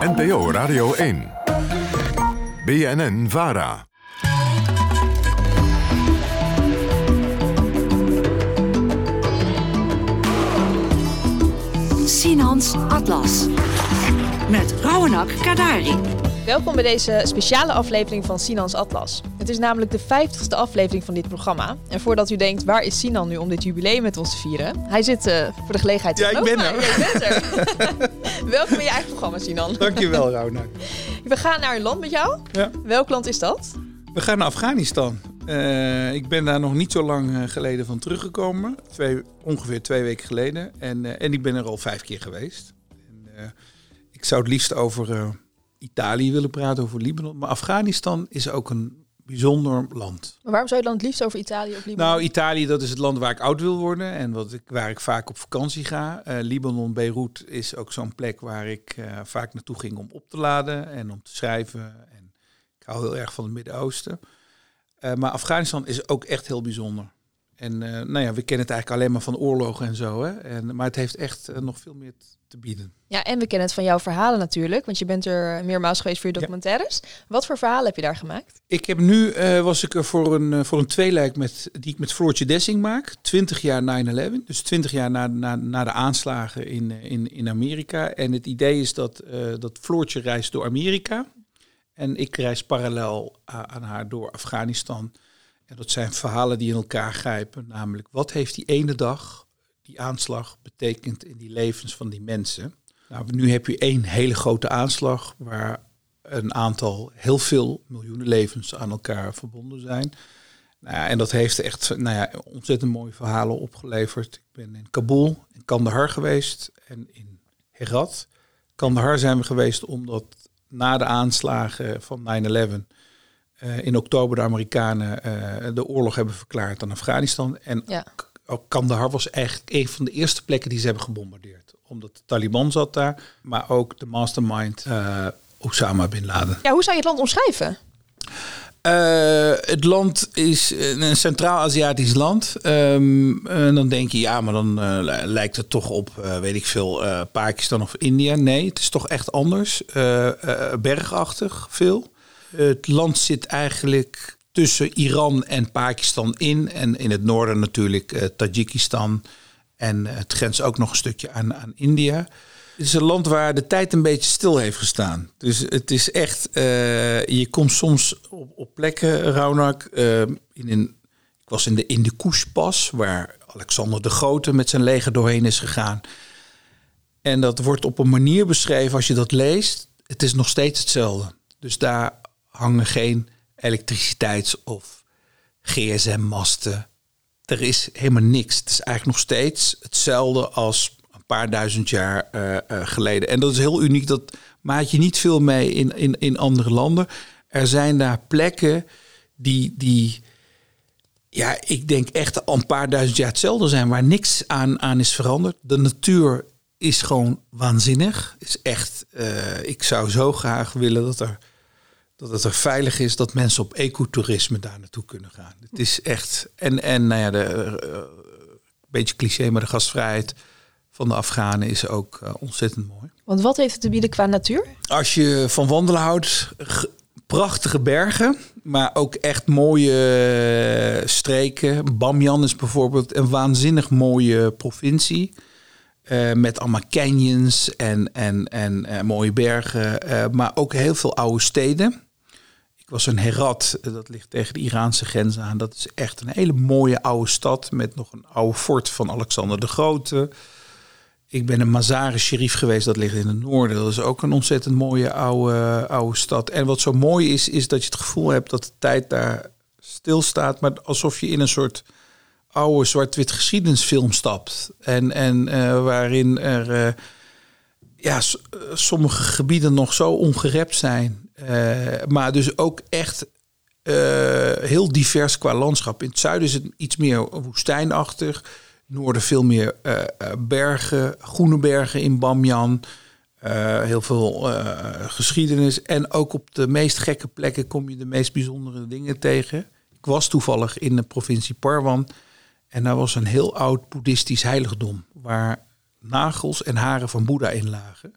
NPO Radio 1. BNN Vara. Sinans Atlas. Met Rauwenak Kadari. Welkom bij deze speciale aflevering van Sinans Atlas. Het is namelijk de 50ste aflevering van dit programma. En voordat u denkt, waar is Sinan nu om dit jubileum met ons te vieren? Hij zit uh, voor de gelegenheid Ja, ik ben er. bent er. Welkom in je eigen programma, Sinan. Dankjewel, Raunak. We gaan naar een land met jou. Ja. Welk land is dat? We gaan naar Afghanistan. Eh, ik ben daar nog niet zo lang eh, geleden van teruggekomen. Twee, ongeveer twee weken geleden. En, eh, en ik ben er al vijf keer geweest. En, eh, ik zou het liefst over eh, Italië willen praten, over Libanon. Maar Afghanistan is ook een bijzonder land. Maar waarom zou je dan het liefst over Italië of Libanon? Nou, Italië, dat is het land waar ik oud wil worden en wat ik, waar ik vaak op vakantie ga. Eh, Libanon, Beirut is ook zo'n plek waar ik eh, vaak naartoe ging om op te laden en om te schrijven. En ik hou heel erg van het Midden-Oosten. Eh, maar Afghanistan is ook echt heel bijzonder. En nou ja, we kennen het eigenlijk alleen maar van oorlogen en zo. Hè? En, maar het heeft echt nog veel meer te bieden. Ja, en we kennen het van jouw verhalen natuurlijk. Want je bent er meermaals geweest voor je Ja. documentaires. Wat voor verhalen heb je daar gemaakt? Ik heb nu, eh, was ik er voor een, eh, voor een tweeluik met, die ik met Floortje Dessing maak. 20 jaar 9-11. Dus 20 jaar na, na, na de aanslagen in, eh, in, in Amerika. En het idee is dat, eh, dat Floortje reist door Amerika. En ik reis parallel aan haar door Afghanistan. En dat zijn verhalen die in elkaar grijpen. Namelijk, wat heeft die ene dag, die aanslag, betekend in die levens van die mensen? Nou, nu heb je één hele grote aanslag waar een aantal, heel veel miljoenen levens aan elkaar verbonden zijn. Nou ja, en dat heeft echt nou ja, ontzettend mooie verhalen opgeleverd. Ik ben in Kabul, in Kandahar geweest en in Herat. Kandahar zijn we geweest omdat na de aanslagen van 9-11 eh, in oktober de Amerikanen eh, de oorlog hebben verklaard aan Afghanistan. En Ja. Ook Kandahar was eigenlijk een van de eerste plekken die ze hebben gebombardeerd. Omdat de Taliban zat daar, maar ook de mastermind eh, Osama Bin Laden. Ja, hoe zou je het land omschrijven? Eh, het land is een Centraal-Aziatisch land. Ehm, en dan denk je, ja, maar dan eh, li- lijkt het toch op, weet ik veel, Pakistan of India. Nee, het is toch echt anders. Bergachtig veel. Het land zit eigenlijk tussen Iran en Pakistan in. En in het noorden natuurlijk eh, Tajikistan. En het grenst ook nog een stukje aan, aan India. Het is een land waar de tijd een beetje stil heeft gestaan. Dus het is echt, eh, je komt soms op, op plekken, Raunak, eh, in ik was in de Hindukush-pas, waar Alexander de Grote met zijn leger doorheen is gegaan. En dat wordt op een manier beschreven, als je dat leest, het is nog steeds hetzelfde. Dus daar hangen geen elektriciteits- of gsm-masten. Er is helemaal niks. Het is eigenlijk nog steeds hetzelfde als een paar duizend jaar eh, eh, geleden. En dat is heel uniek. Dat maak je niet veel mee in, in, in andere landen. Er zijn daar plekken die, die, ja, ik denk echt al een paar duizend jaar hetzelfde zijn, waar niks aan, aan is veranderd. De natuur is gewoon waanzinnig. Is echt, eh, ik zou zo graag willen dat er dat het er veilig is dat mensen op ecotourisme daar naartoe kunnen gaan. Het is echt. En, en nou ja, de, eh, beetje cliché, maar de gastvrijheid van de Afghanen is ook eh, ontzettend mooi. Want wat heeft het te bieden qua natuur? Als je van wandelen houdt, prachtige bergen, maar ook echt mooie eh, streken. Bamyan is bijvoorbeeld een waanzinnig mooie provincie. eh, met allemaal canyons en, en, en eh, mooie bergen, eh, maar ook heel veel oude steden. Was in Herat, dat ligt tegen de Iraanse grens aan. Dat is echt een hele mooie oude stad met nog een oude fort van Alexander de Grote. Ik ben in Mazar-e Sharif geweest, dat ligt in het noorden. Dat is ook een ontzettend mooie oude, oude stad. En wat zo mooi is, is dat je het gevoel hebt dat de tijd daar stilstaat, maar alsof je in een soort oude zwart-wit geschiedenisfilm stapt. En, en eh, waarin er eh, ja, eh, sommige gebieden nog zo ongerept zijn. Eh, maar dus ook echt eh, heel divers qua landschap. In het zuiden is het iets meer woestijnachtig. Noorden veel meer eh, bergen, groene bergen in Bamyan. Eh, heel veel geschiedenis. En ook op de meest gekke plekken kom je de meest bijzondere dingen tegen. Ik was toevallig in de provincie Parwan. En daar was een heel oud boeddhistisch heiligdom. Waar nagels en haren van Boeddha in lagen.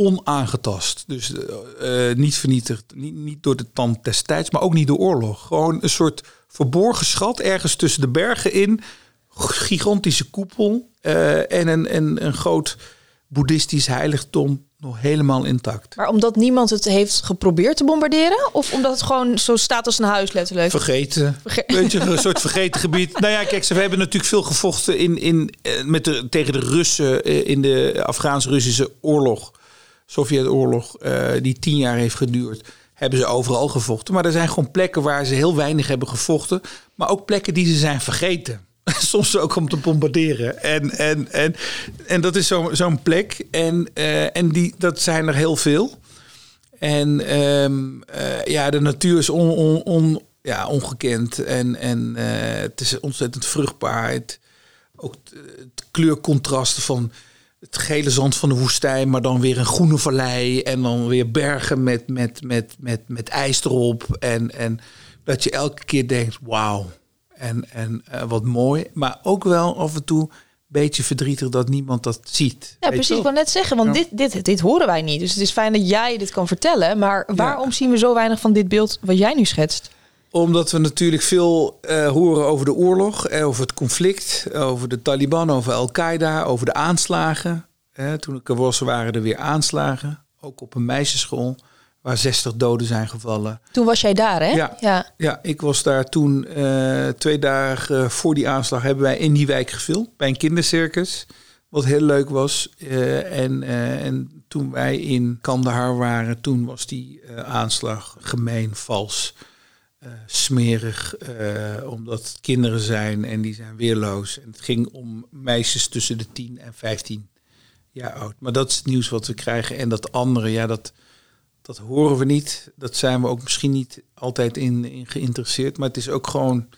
Onaangetast. Dus eh, eh, niet vernietigd, niet, niet door de tand destijds, maar ook niet door oorlog. Gewoon een soort verborgen schat ergens tussen de bergen in. Gigantische koepel eh, en een, een, een groot boeddhistisch heiligdom nog helemaal intact. Maar omdat niemand het heeft geprobeerd te bombarderen? Of omdat het gewoon zo staat als een huis letterlijk? Vergeten. Je, een soort vergeten gebied. Nou ja, kijk, ze hebben natuurlijk veel gevochten in, in, met de, tegen de Russen in de Afghaans-Russische oorlog. Sovjet-oorlog, uh, die tien jaar heeft geduurd, hebben ze overal gevochten. Maar er zijn gewoon plekken waar ze heel weinig hebben gevochten. Maar ook plekken die ze zijn vergeten. Soms ook om te bombarderen. En, en, en, en dat is zo'n plek. En, uh, en die, dat zijn er heel veel. En um, uh, ja, de natuur is on, on, ja, ongekend. En, en het is ontzettend vruchtbaar. Het, ook het kleurcontrasten van het gele zand van de woestijn, maar dan weer een groene vallei en dan weer bergen met, met, met, met, met ijs erop. En, en dat je elke keer denkt, wauw, en, en uh, wat mooi. Maar ook wel af en toe een beetje verdrietig dat niemand dat ziet. Ja, precies. Ik wil net zeggen, want dit, dit, dit horen wij niet. Dus het is fijn dat jij dit kan vertellen. Maar waarom zien we zo weinig van dit beeld wat jij nu schetst? Omdat we natuurlijk veel uh, horen over de oorlog, eh, over het conflict, over de Taliban, over Al-Qaeda, over de aanslagen. Eh, toen ik er was, waren er weer aanslagen. Ook op een meisjesschool waar 60 doden zijn gevallen. Toen was jij daar, hè? Ja, ja. ja ik was daar toen uh, twee dagen voor die aanslag hebben wij in die wijk gefilmd bij een kindercircus. Wat heel leuk was. Uh, en, uh, en toen wij in Kandahar waren, toen was die aanslag gemeen, vals uh, smerig, uh, omdat het kinderen zijn en die zijn weerloos. En het ging om meisjes tussen de 10 en 15 jaar oud. Maar dat is het nieuws wat we krijgen. En dat andere, ja, dat, dat horen we niet. Dat zijn we ook misschien niet altijd in, geïnteresseerd. Maar het is ook gewoon,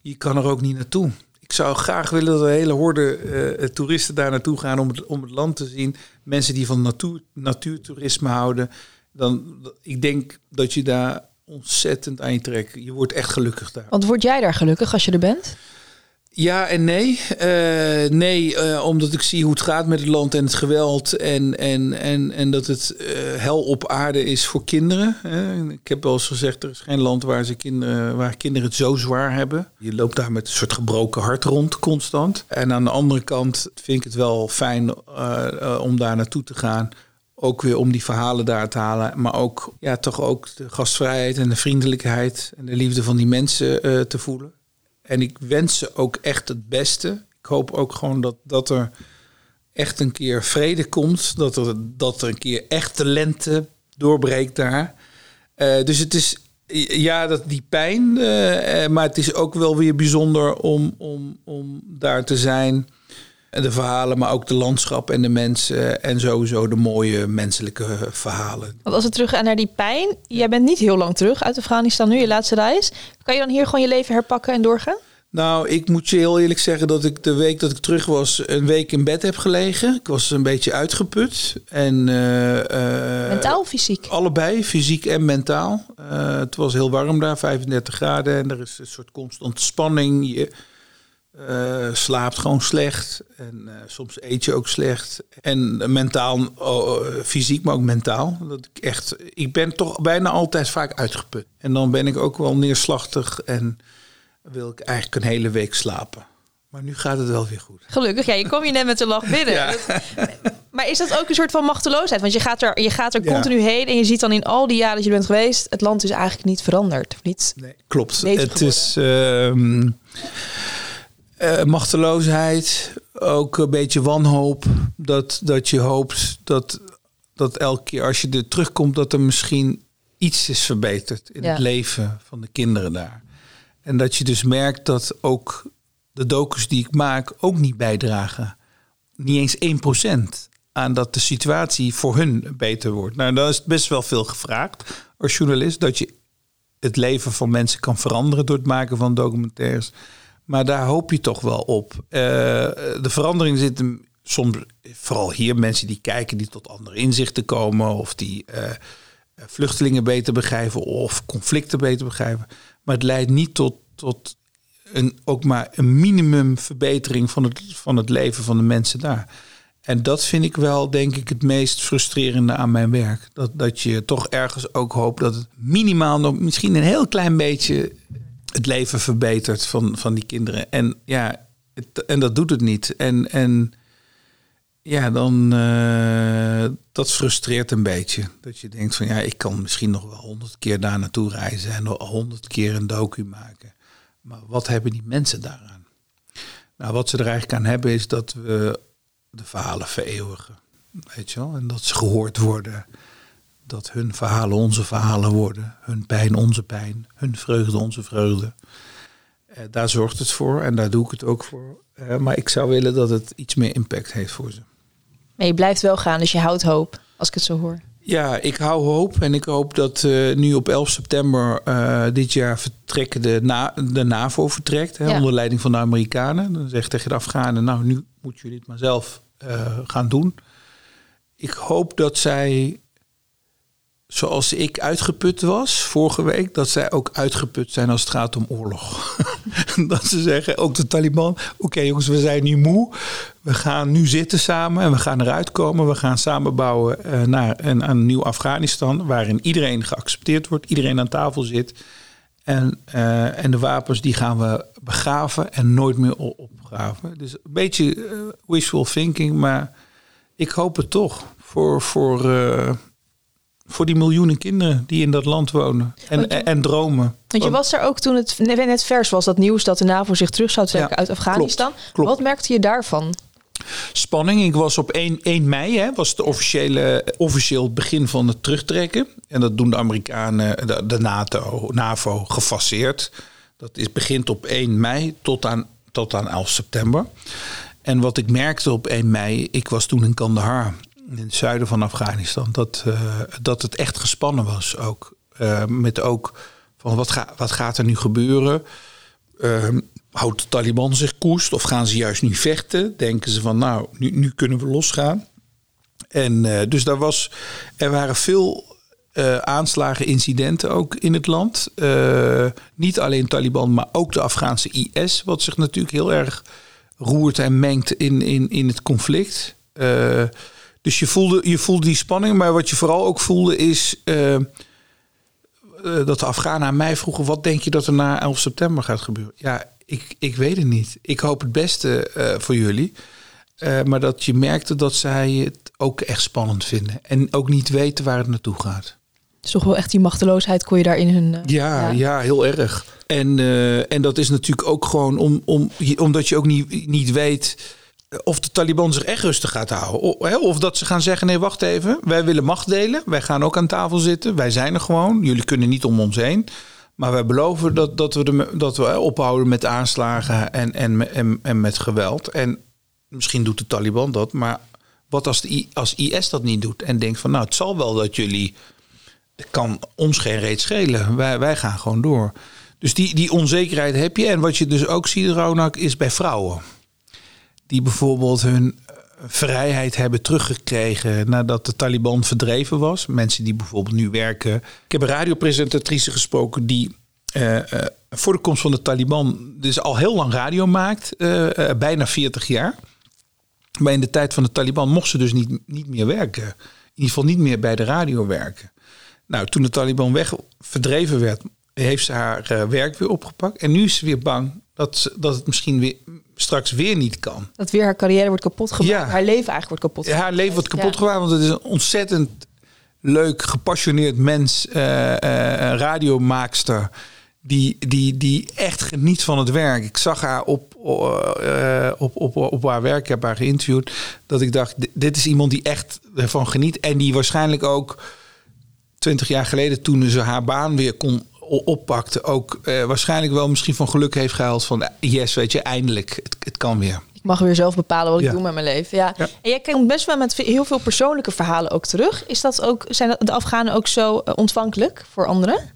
je kan er ook niet naartoe. Ik zou graag willen dat de hele horde uh, toeristen daar naartoe gaan om het, om het land te zien. Mensen die van natuur, natuurtoerisme houden. Dan, ik denk dat je daar ontzettend aan je. Je wordt echt gelukkig daar. Want word jij daar gelukkig als je er bent? Ja en nee. Uh, nee, uh, omdat ik zie hoe het gaat met het land en het geweld. En, en, en, en dat het uh, hel op aarde is voor kinderen. ik heb wel eens gezegd, er is geen land waar, ze kinderen, waar kinderen het zo zwaar hebben. Je loopt daar met een soort gebroken hart rond, constant. En aan de andere kant vind ik het wel fijn om daar naartoe te gaan ook weer om die verhalen daar te halen. Maar ook, ja, toch ook de gastvrijheid en de vriendelijkheid en de liefde van die mensen uh, te voelen. En ik wens ze ook echt het beste. Ik hoop ook gewoon dat, dat er echt een keer vrede komt. Dat er, dat er een keer echte lente doorbreekt daar. Uh, dus het is, ja, dat, die pijn. Uh, maar het is ook wel weer bijzonder om, om, om daar te zijn de verhalen, maar ook de landschap en de mensen en sowieso de mooie menselijke verhalen. Want als we terug gaan naar die pijn, jij bent niet heel lang terug uit Afghanistan nu, je laatste reis. Kan je dan hier gewoon je leven herpakken en doorgaan? Nou, ik moet je heel eerlijk zeggen dat ik de week dat ik terug was, een week in bed heb gelegen. Ik was een beetje uitgeput. En, uh, uh, mentaal of fysiek? Allebei, fysiek en mentaal. Uh, het was heel warm daar, 35 graden. En er is een soort constante spanning. Je, uh, slaapt gewoon slecht. En uh, soms eet je ook slecht. En mentaal, uh, fysiek, maar ook mentaal. Dat ik, echt, ik ben toch bijna altijd vaak uitgeput. En dan ben ik ook wel neerslachtig en wil ik eigenlijk een hele week slapen. Maar nu gaat het wel weer goed. Gelukkig, ja, je kom je net met de lach binnen. Ja. Maar is dat ook een soort van machteloosheid? Want je gaat er, je gaat er ja. continu heen en je ziet dan in al die jaren dat je bent geweest, het land is eigenlijk niet veranderd. Of niet nee, klopt. Het is. Uh, uh, machteloosheid, ook een beetje wanhoop. Dat, dat je hoopt dat, dat elke keer als je er terugkomt, dat er misschien iets is verbeterd in ja. het leven van de kinderen daar. En dat je dus merkt dat ook de docus die ik maak ook niet bijdragen. Niet eens 1% aan dat de situatie voor hun beter wordt. Nou, dan is het best wel veel gevraagd als journalist dat je het leven van mensen kan veranderen door het maken van documentaires. Maar daar hoop je toch wel op. Uh, de verandering zit hem soms, vooral hier, mensen die kijken, die tot andere inzichten komen. Of die uh, vluchtelingen beter begrijpen of conflicten beter begrijpen. Maar het leidt niet tot, tot een, ook maar een minimum verbetering van het, van het leven van de mensen daar. En dat vind ik wel, denk ik, het meest frustrerende aan mijn werk. Dat, dat je toch ergens ook hoopt dat het minimaal nog misschien een heel klein beetje het leven verbetert van, van die kinderen. En ja, en dat doet het niet. En, en ja, dan uh, dat frustreert een beetje. Dat je denkt van ja, ik kan misschien nog wel honderd keer daar naartoe reizen en nog honderd keer een docu maken. Maar wat hebben die mensen daaraan? Nou, wat ze er eigenlijk aan hebben is dat we de verhalen vereeuwigen. Weet je wel? En dat ze gehoord worden. Dat hun verhalen onze verhalen worden. Hun pijn onze pijn. Hun vreugde onze vreugde. Eh, daar zorgt het voor en daar doe ik het ook voor. Eh, maar ik zou willen dat het iets meer impact heeft voor ze. Maar je blijft wel gaan, dus je houdt hoop, als ik het zo hoor. Ja, ik hou hoop en ik hoop dat uh, nu op 11 september uh, dit jaar vertrekken de, na, de NAVO vertrekt, hè, onder leiding van de Amerikanen. Dan zegt tegen de Afghanen, nou nu moeten jullie het maar zelf uh, gaan doen. Ik hoop dat zij, zoals ik uitgeput was vorige week, dat zij ook uitgeput zijn als het gaat om oorlog. dat ze zeggen, ook de Taliban, oké jongens, we zijn nu moe. We gaan nu zitten samen en we gaan eruit komen. We gaan samenbouwen uh, naar een, een nieuw Afghanistan, waarin iedereen geaccepteerd wordt, iedereen aan tafel zit. En, uh, en de wapens die gaan we begraven en nooit meer opgraven. Dus een beetje uh, wishful thinking, maar ik hoop het toch voor, voor, voor die miljoenen kinderen die in dat land wonen en, je, en dromen. Want je was er ook toen het net vers was, dat nieuws dat de NAVO zich terug zou trekken ja, uit Afghanistan. Klopt, klopt. Wat merkte je daarvan? Spanning. Ik was op 1, 1 mei, hè, was het officiële, officieel begin van het terugtrekken. En dat doen de Amerikanen, de, de NATO, NAVO, gefaseerd. Dat is, begint op 1 mei tot aan, tot aan 11 september. En wat ik merkte op 1 mei, ik was toen in Kandahar, in het zuiden van Afghanistan, dat, uh, dat het echt gespannen was ook. Uh, met ook van wat, ga, wat gaat er nu gebeuren? Uh, houdt de Taliban zich koest of gaan ze juist nu vechten? Denken ze van nou, nu, nu kunnen we losgaan. En uh, dus daar was, er waren veel uh, aanslagen, incidenten ook in het land. Uh, niet alleen Taliban, maar ook de Afghaanse IS, wat zich natuurlijk heel erg roert en mengt in, in, in het conflict. Dus je voelde, je voelde die spanning, maar wat je vooral ook voelde is dat de Afghanen aan mij vroegen: wat denk je dat er na 11 september gaat gebeuren? Ja, ik, ik weet het niet. Ik hoop het beste uh, voor jullie. Uh, maar dat je merkte dat zij het ook echt spannend vinden. En ook niet weten waar het naartoe gaat. Dus toch wel echt die machteloosheid kon je daar in hun... Ja, ja, ja. heel erg. En, en dat is natuurlijk ook gewoon om, om, omdat je ook niet, niet weet of de Taliban zich echt rustig gaat houden. Of, dat ze gaan zeggen, nee, wacht even. Wij willen macht delen. Wij gaan ook aan tafel zitten. Wij zijn er gewoon. Jullie kunnen niet om ons heen. Maar wij beloven dat, dat, we, dat we ophouden met aanslagen en, en, en, en met geweld. En misschien doet de Taliban dat, maar wat als, de, als IS dat niet doet en denkt van nou, het zal wel dat jullie, het kan ons geen reet schelen. Wij, wij gaan gewoon door. Dus die, die onzekerheid heb je. En wat je dus ook ziet, Ronak, is bij vrouwen. Die bijvoorbeeld hun vrijheid hebben teruggekregen nadat de Taliban verdreven was. Mensen die bijvoorbeeld nu werken. Ik heb een radiopresentatrice gesproken die uh, uh, voor de komst van de Taliban dus al heel lang radio maakt, bijna 40 jaar. Maar in de tijd van de Taliban mocht ze dus niet, niet meer werken. In ieder geval niet meer bij de radio werken. Nou, toen de Taliban weg verdreven werd, heeft ze haar werk weer opgepakt. En nu is ze weer bang dat, dat het misschien weer straks weer niet kan. Dat weer haar carrière wordt kapot gemaakt. Ja. Haar leven eigenlijk wordt kapot gemaakt. Ja, haar leven wordt kapot ja. gemaakt, want het is een ontzettend leuk, gepassioneerd mens, uh, uh, radiomaakster. Die, die, die echt geniet van het werk. Ik zag haar op, uh, op, op, op haar werk, ik heb haar geïnterviewd. Dat ik dacht, dit is iemand die echt ervan geniet. En die waarschijnlijk ook twintig jaar geleden, toen ze haar baan weer kon oppakte, ook uh, waarschijnlijk wel misschien van geluk heeft gehaald van yes, weet je, eindelijk, het, het kan weer. Ik mag weer zelf bepalen wat ik doe met mijn leven. Ja. ja. En jij komt best wel met heel veel persoonlijke verhalen ook terug. Is dat ook, zijn de Afghanen ook zo uh, ontvankelijk voor anderen?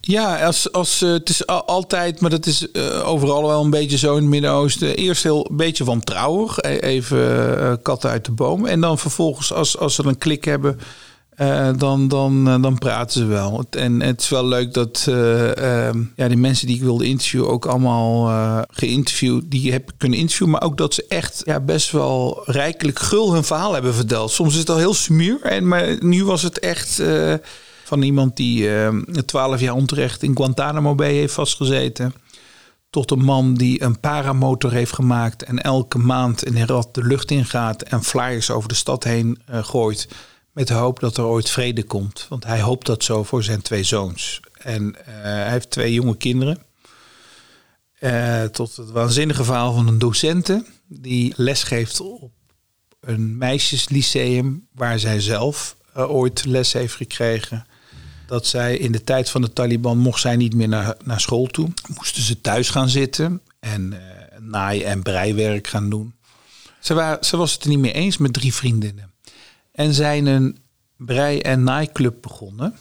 Ja, als, als, uh, het is altijd, maar dat is uh, overal wel een beetje zo in het Midden-Oosten. Eerst heel een beetje wantrouwig, even uh, katten uit de boom. En dan vervolgens, als, als ze een klik hebben, eh, dan, dan, eh, dan praten ze wel. En het is wel leuk dat ehm, ja, die mensen die ik wilde interviewen ook allemaal geïnterviewd, die heb ik kunnen interviewen, maar ook dat ze echt ja, best wel rijkelijk gul hun verhaal hebben verteld. Soms is het al heel smuur, en, maar nu was het echt van iemand die twaalf jaar onterecht in Guantanamo Bay heeft vastgezeten. Tot een man die een paramotor heeft gemaakt en elke maand in Herat de lucht ingaat en flyers over de stad heen gooit. Met de hoop dat er ooit vrede komt. Want hij hoopt dat zo voor zijn twee zoons. En eh, hij heeft twee jonge kinderen. Eh, tot het waanzinnige verhaal van een docente die lesgeeft op een meisjeslyceum waar zij zelf eh, ooit les heeft gekregen. Dat zij in de tijd van de Taliban mocht zij niet meer naar, naar school toe. Moesten ze thuis gaan zitten en eh, naai- en breiwerk gaan doen. Ze, waren, ze was het er niet mee eens met drie vriendinnen. En zijn een brei- en naaiclub begonnen.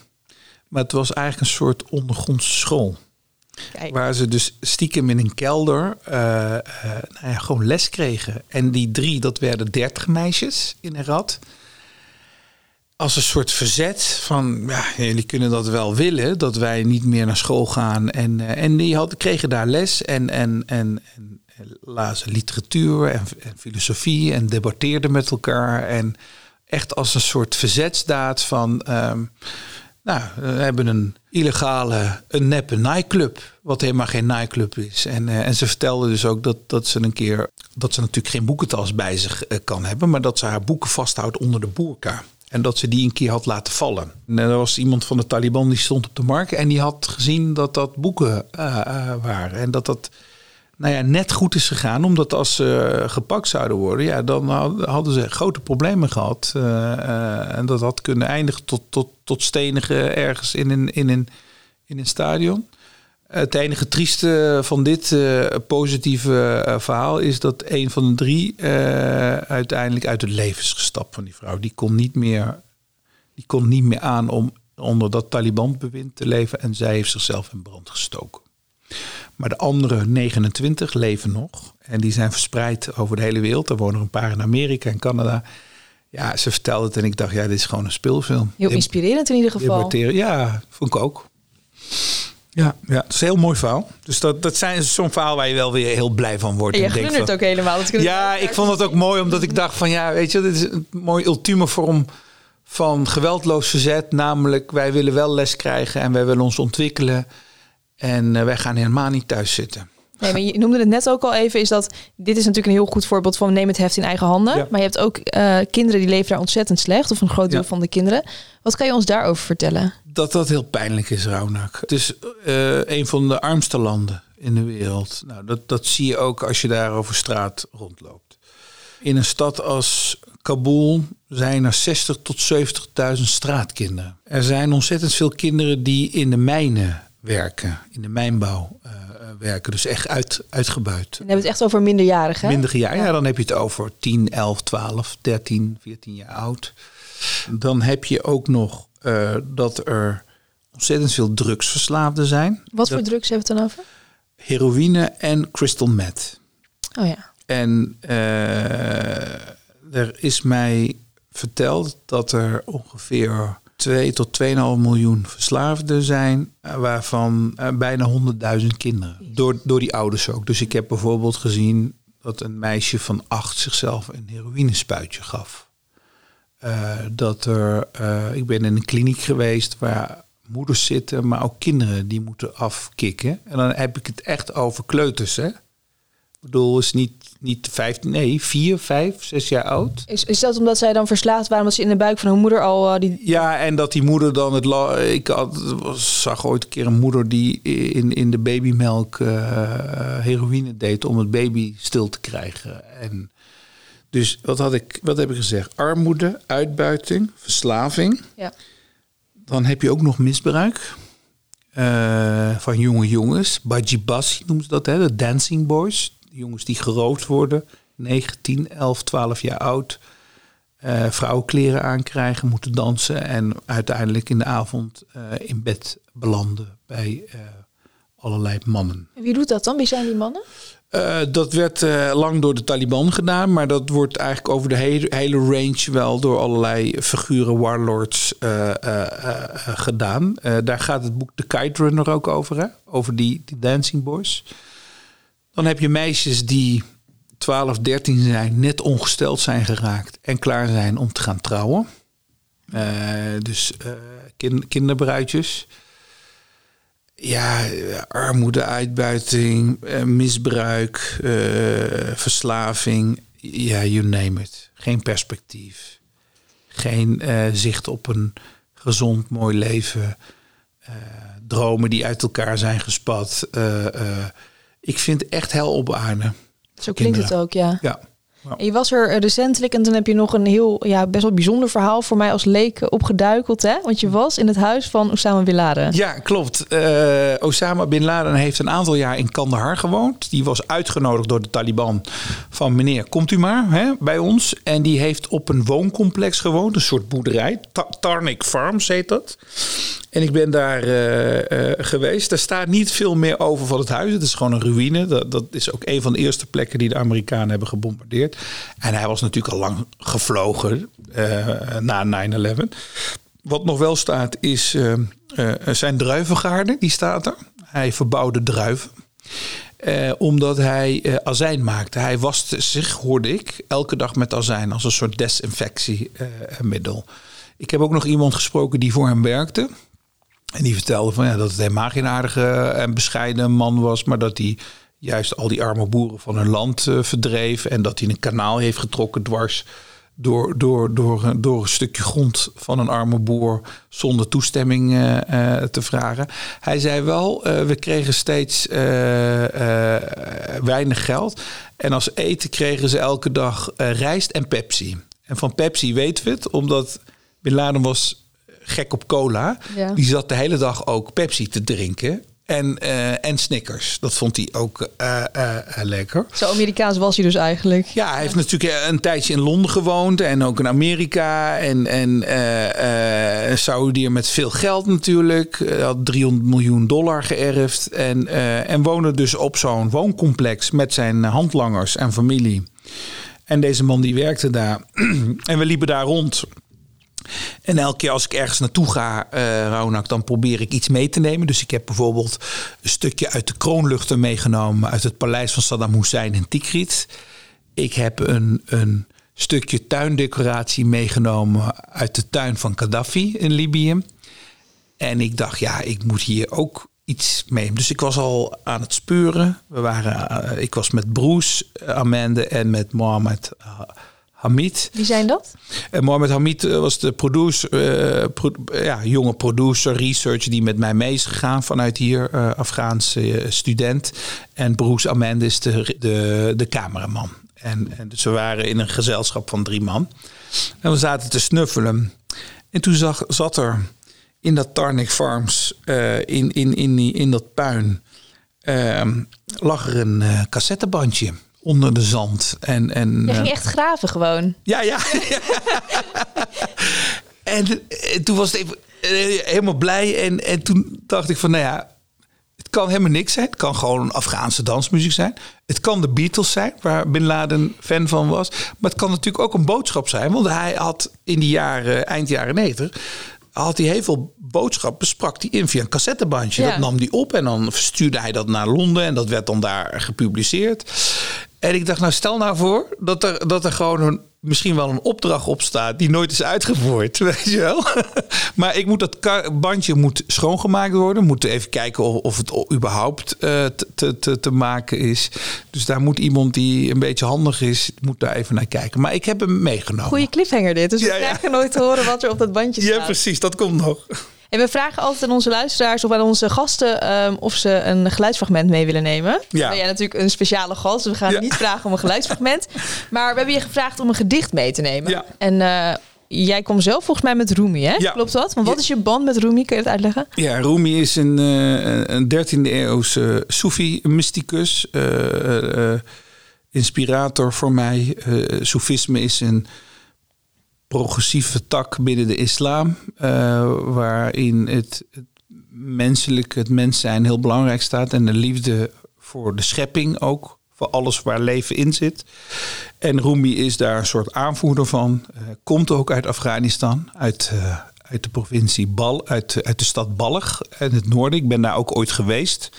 Maar het was eigenlijk een soort ondergrondse school. Kijk. Waar ze dus stiekem in een kelder eh, eh, nou ja, gewoon les kregen. En die drie, dat werden dertig meisjes in Herat. Als een soort verzet van, ja, jullie kunnen dat wel willen, dat wij niet meer naar school gaan. En, eh, en die hadden, kregen daar les en, en, en, en lazen literatuur en, en filosofie en debatteerden met elkaar. En echt als een soort verzetsdaad van... ehm, nou, we hebben een illegale, een neppe nightclub, wat helemaal geen nightclub is. En, eh, en ze vertelde dus ook dat, dat ze een keer, dat ze natuurlijk geen boekentas bij zich eh, kan hebben, maar dat ze haar boeken vasthoudt onder de boerka. En dat ze die een keer had laten vallen. En er was iemand van de Taliban die stond op de markt en die had gezien dat dat boeken eh, waren. En dat dat nou ja, net goed is gegaan. Omdat als ze gepakt zouden worden, ja, dan had- hadden ze grote problemen gehad. Eh, eh, en dat had kunnen eindigen tot, tot, tot stenigen ergens in een, in een, in een stadion. Het enige trieste van dit eh, positieve verhaal is dat een van de drie uiteindelijk uit het leven is gestapt van die vrouw. Die kon niet meer, die kon niet meer aan om onder dat Taliban-bewind te leven en zij heeft zichzelf in brand gestoken. Maar de andere 29 leven nog. En die zijn verspreid over de hele wereld. Er wonen er een paar in Amerika en Canada. Ja, ze vertelde het en ik dacht, ja, dit is gewoon een speelfilm. Heel inspirerend in ieder geval. Ja, vond ik ook. Ja, ja, het is een heel mooi verhaal. Dus dat, dat zijn zo'n verhaal waar je wel weer heel blij van wordt. En je glundert van- ook helemaal. Dat ja, ik vond het ook mooi omdat ik dacht van ja, weet je, dit is een mooi ultieme vorm van geweldloos verzet. Namelijk, wij willen wel les krijgen en wij willen ons ontwikkelen. En eh, wij gaan helemaal niet thuis zitten. Nee, maar je noemde het net ook al even, is dat dit is natuurlijk een heel goed voorbeeld van neem het heft in eigen handen. Ja. Maar je hebt ook eh, kinderen die leven daar ontzettend slecht, of een groot deel Ja. van de kinderen. Wat kan je ons daarover vertellen? Dat dat heel pijnlijk is, Raunak. Het is eh, een van de armste landen in de wereld. Nou, dat, dat zie je ook als je daar over straat rondloopt. In een stad als Kabul zijn er 60 tot 70.000 straatkinderen. Er zijn ontzettend veel kinderen die in de mijnen werken, in de mijnbouw eh, eh, werken. Dus echt uit, uitgebuit. We hebben het echt over minderjarigen. hè? Minder jaar, ja, dan heb je het over 10, 11, 12, 13, 14 jaar oud. Dan heb je ook nog eh, dat er ontzettend veel drugsverslaafden zijn. Wat voor drugs hebben we het dan over? Heroïne en crystal meth. Oh ja. En er is mij verteld dat er ongeveer 2 tot 2,5 miljoen verslaafden zijn, eh, waarvan eh, bijna 100.000 kinderen. Door, door die ouders ook. Dus ik heb bijvoorbeeld gezien dat een meisje van acht zichzelf een heroïnespuitje gaf. Eh, dat er, ik ben in een kliniek geweest waar moeders zitten, maar ook kinderen die moeten afkicken. En dan heb ik het echt over kleuters, hè? Ik bedoel, is niet, niet vijf, nee, vier, vijf, zes jaar oud. Is, is dat omdat zij dan verslaafd waren, omdat ze in de buik van hun moeder al eh, die... Ja, en dat die moeder dan het. la- Ik had, zag ooit een keer een moeder die in, in de babymelk eh, heroïne deed om het baby stil te krijgen. En dus wat had ik, wat heb ik gezegd? Armoede, uitbuiting, verslaving. Ja. Dan heb je ook nog misbruik eh, van jonge jongens. Bajibasi noemen ze dat, hè? de dancing boys. Jongens die geroofd worden, 9, 10, 11, 12 jaar oud. eh vrouwenkleren aankrijgen, moeten dansen. En uiteindelijk in de avond eh, in bed belanden bij eh, allerlei mannen. En Wie doet dat dan? Wie zijn die mannen? Uh, dat werd uh, lang door de Taliban gedaan, maar dat wordt eigenlijk over de hele, hele range wel door allerlei figuren, warlords, uh, gedaan. daar gaat het boek The Kite Runner ook over, hè? over die, die Dancing Boys. Dan heb je meisjes die 12, 13 zijn, net ongesteld zijn geraakt en klaar zijn om te gaan trouwen. dus kind, kinderbruidjes ja, armoede, uitbuiting, eh, misbruik, verslaving. Ja, you name it. Geen perspectief. Geen zicht op een gezond, mooi leven. dromen die uit elkaar zijn gespat. Ik vind echt hel op aarde. Zo klinkt het ook, ja. Ja. En je was er eh, recentelijk en dan heb je nog een heel, ja, best wel bijzonder verhaal voor mij als leek opgeduikeld, hè? Want je was in het huis van Osama Bin Laden. Ja, klopt. Uh, Osama Bin Laden heeft een aantal jaar in Kandahar gewoond. Die was uitgenodigd door de Taliban van meneer, komt u maar hè, bij ons. En die heeft op een wooncomplex gewoond, een soort boerderij. Tarnik Farms heet dat. En ik ben daar uh, geweest. Er staat niet veel meer over van het huis. Het is gewoon een ruïne. Dat, dat is ook een van de eerste plekken die de Amerikanen hebben gebombardeerd. En hij was natuurlijk al lang gevlogen uh, na 9-11. Wat nog wel staat is zijn druivengaarden. Die staat er. Hij verbouwde druiven. omdat hij azijn maakte. Hij waste zich, hoorde ik, elke dag met azijn als een soort desinfectiemiddel. ik heb ook nog iemand gesproken die voor hem werkte. En die vertelde van, ja, dat het helemaal geen aardige en bescheiden man was, maar dat hij juist al die arme boeren van hun land uh, verdreef. En dat hij een kanaal heeft getrokken dwars door, door, door, door een stukje grond van een arme boer zonder toestemming uh, te vragen. Hij zei wel, we kregen steeds weinig geld. En als eten kregen ze elke dag rijst en Pepsi. En van Pepsi weten we het, omdat Bin Laden was gek op cola. Die zat de hele dag ook Pepsi te drinken. En, uh, en Snickers. Dat vond hij ook uh, uh, lekker. Zo Amerikaans was hij dus eigenlijk. Ja, hij heeft natuurlijk een tijdje in Londen gewoond. En ook in Amerika. En, en Saudi met veel geld natuurlijk. Hij had 300 miljoen dollar geërfd. En, en woonde dus op zo'n wooncomplex met zijn handlangers en familie. En deze man die werkte daar. en we liepen daar rond. En elke keer als ik ergens naartoe ga, uh, dan probeer ik iets mee te nemen. Dus ik heb bijvoorbeeld een stukje uit de kroonluchten meegenomen uit het paleis van Saddam Hussein in Tikrit. Ik heb een, een stukje tuindecoratie meegenomen uit de tuin van Gaddafi in Libië. En ik dacht, ja, ik moet hier ook iets mee. Dus ik was al aan het speuren. We waren, uh, ik was met Bruce, Amende en met Mohammed Hamid. Wie zijn dat? En Mohamed Hamid eh, was de producer, uh, ja, jonge producer, researcher die met mij mee is gegaan vanuit hier, uh, Afghaanse student. En Bruce Amend is de, de, de cameraman. En, en dus we waren in een gezelschap van drie man. En we zaten te snuffelen. En toen zag, zat er in dat Tarnik Farms, in, in, in, in dat puin, lag er een cassettebandje onder de zand. En, en, Je ging echt graven gewoon. Ja, ja. en, eh, toen was het even eh, helemaal blij. En, en toen dacht ik van, nou ja, het kan helemaal niks zijn. Het kan gewoon Afghaanse dansmuziek zijn. Het kan de Beatles zijn, waar Bin Laden fan van was. Maar het kan natuurlijk ook een boodschap zijn. Want hij had in die jaren, eind jaren 90 had hij heel veel boodschappen, sprak hij in via een cassettebandje. Dat nam hij op en dan stuurde hij dat naar Londen en dat werd dan daar gepubliceerd. En ik dacht, nou stel nou voor dat er, dat er gewoon een, misschien wel een opdracht op staat die nooit is uitgevoerd. Weet je wel? maar ik moet dat bandje moet schoongemaakt worden. Moet even kijken of, of het überhaupt uh, te, te, te maken is. Dus daar moet iemand die een beetje handig is, moet daar even naar kijken. Maar ik heb hem meegenomen. Goeie cliffhanger dit. Dus we krijgen nooit te horen wat er op dat bandje staat. Ja, precies. Dat komt nog. En we vragen altijd aan onze luisteraars of aan onze gasten um, of ze een geluidsfragment mee willen nemen. Ja. Ben jij natuurlijk een speciale gast, dus we gaan niet vragen om een geluidsfragment. Maar we hebben je gevraagd om een gedicht mee te nemen. Ja. En uh, jij komt zelf volgens mij met Rumi, hè? Ja. Klopt dat? Want wat is je band met Rumi? Kun je dat uitleggen? Ja, Rumi is een, uh, een 13e eeuwse Soefi-mysticus. Uh, inspirator voor mij. Soefisme is een progressieve tak binnen de islam, uh, waarin het, menselijke, het mens zijn heel belangrijk staat en de liefde voor de schepping ook voor alles waar leven in zit. En Rumi is daar een soort aanvoerder van. komt ook uit Afghanistan, uit, uit de provincie Bal, uit, uit de stad Ballig in het noorden. Ik ben daar ook ooit geweest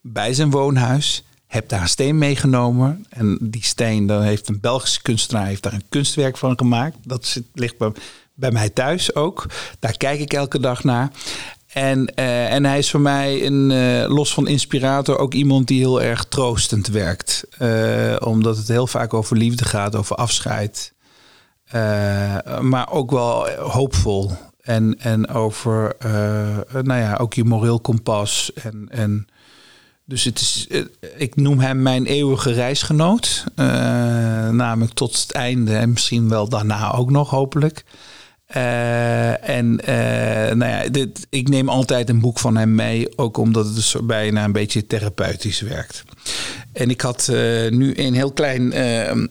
bij zijn woonhuis. Heb daar een steen meegenomen. En die steen, daar heeft een Belgische kunstenaar heeft daar een kunstwerk van gemaakt. Dat zit, ligt bij, bij mij thuis ook. Daar kijk ik elke dag naar. En, uh, en hij is voor mij, een, uh, los van inspirator, ook iemand die heel erg troostend werkt. Uh, omdat het heel vaak over liefde gaat, over afscheid. maar ook wel hoopvol. En, en over, nou ja, ook je moreel kompas. En, en dus het is, ik noem hem mijn eeuwige reisgenoot. namelijk tot het einde en misschien wel daarna ook nog, hopelijk. Uh, en nou ja, dit, ik neem altijd een boek van hem mee, ook omdat het dus bijna een beetje therapeutisch werkt. En ik had nu een heel klein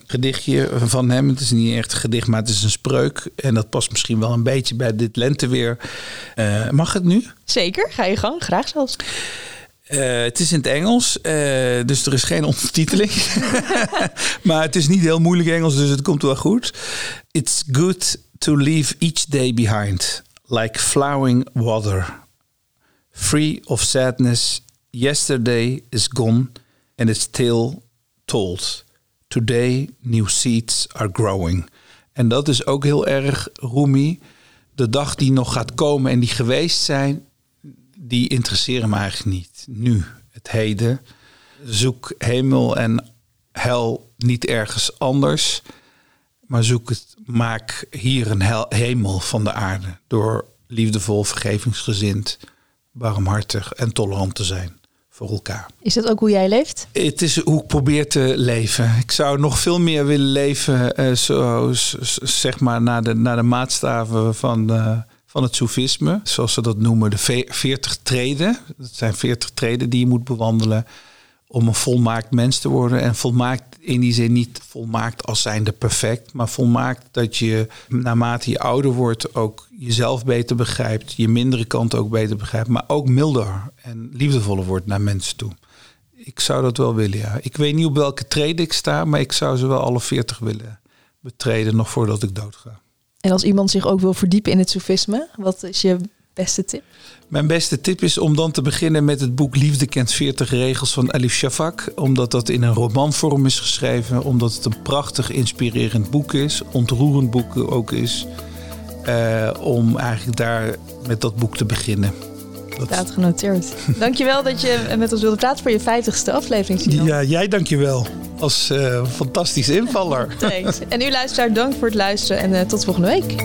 gedichtje van hem. Het is niet echt een gedicht, maar het is een spreuk. En dat past misschien wel een beetje bij dit lenteweer. mag het nu? Zeker, ga je gang, graag zelfs. Het is in het Engels, dus er is geen ondertiteling. maar het is niet heel moeilijk Engels, dus het komt wel goed. It's good to leave each day behind, like flowing water. Free of sadness, yesterday is gone and it's still told. Today new seeds are growing. En dat is ook heel erg Rumi. De dag die nog gaat komen en die geweest zijn, die interesseren me eigenlijk niet. Nu, het heden. Zoek hemel en hel niet ergens anders. Maar zoek het, maak hier een hemel van de aarde. Door liefdevol, vergevingsgezind, barmhartig en tolerant te zijn voor elkaar. Is dat ook hoe jij leeft? Het is hoe ik probeer te leven. Ik zou nog veel meer willen leven, zo, zeg maar, naar de, naar de maatstaven van, uh, van het soefisme. Zoals ze dat noemen, de veertig treden. Dat zijn veertig treden die je moet bewandelen om een volmaakt mens te worden. En volmaakt in die zin niet volmaakt als zijnde perfect, maar volmaakt dat je naarmate je ouder wordt ook jezelf beter begrijpt, je mindere kant ook beter begrijpt, maar ook milder en liefdevoller wordt naar mensen toe. Ik zou dat wel willen, ja. Ik weet niet op welke treden ik sta, maar ik zou ze wel alle veertig willen betreden nog voordat ik doodga. En als iemand zich ook wil verdiepen in het sofisme, wat is je beste tip? Mijn beste tip is om dan te beginnen met het boek Liefde kent 40 regels van Alif Shafak. Omdat dat in een romanvorm is geschreven. Omdat het een prachtig inspirerend boek is. Ontroerend boek ook is. Uh, om eigenlijk daar met dat boek te beginnen. Dat staat genoteerd. dankjewel dat je met ons wilde praten voor je 50ste aflevering. Ja, jij dankjewel. Als uh, fantastische invaller. Thanks. En u luisteraar, dank voor het luisteren en uh, tot volgende week.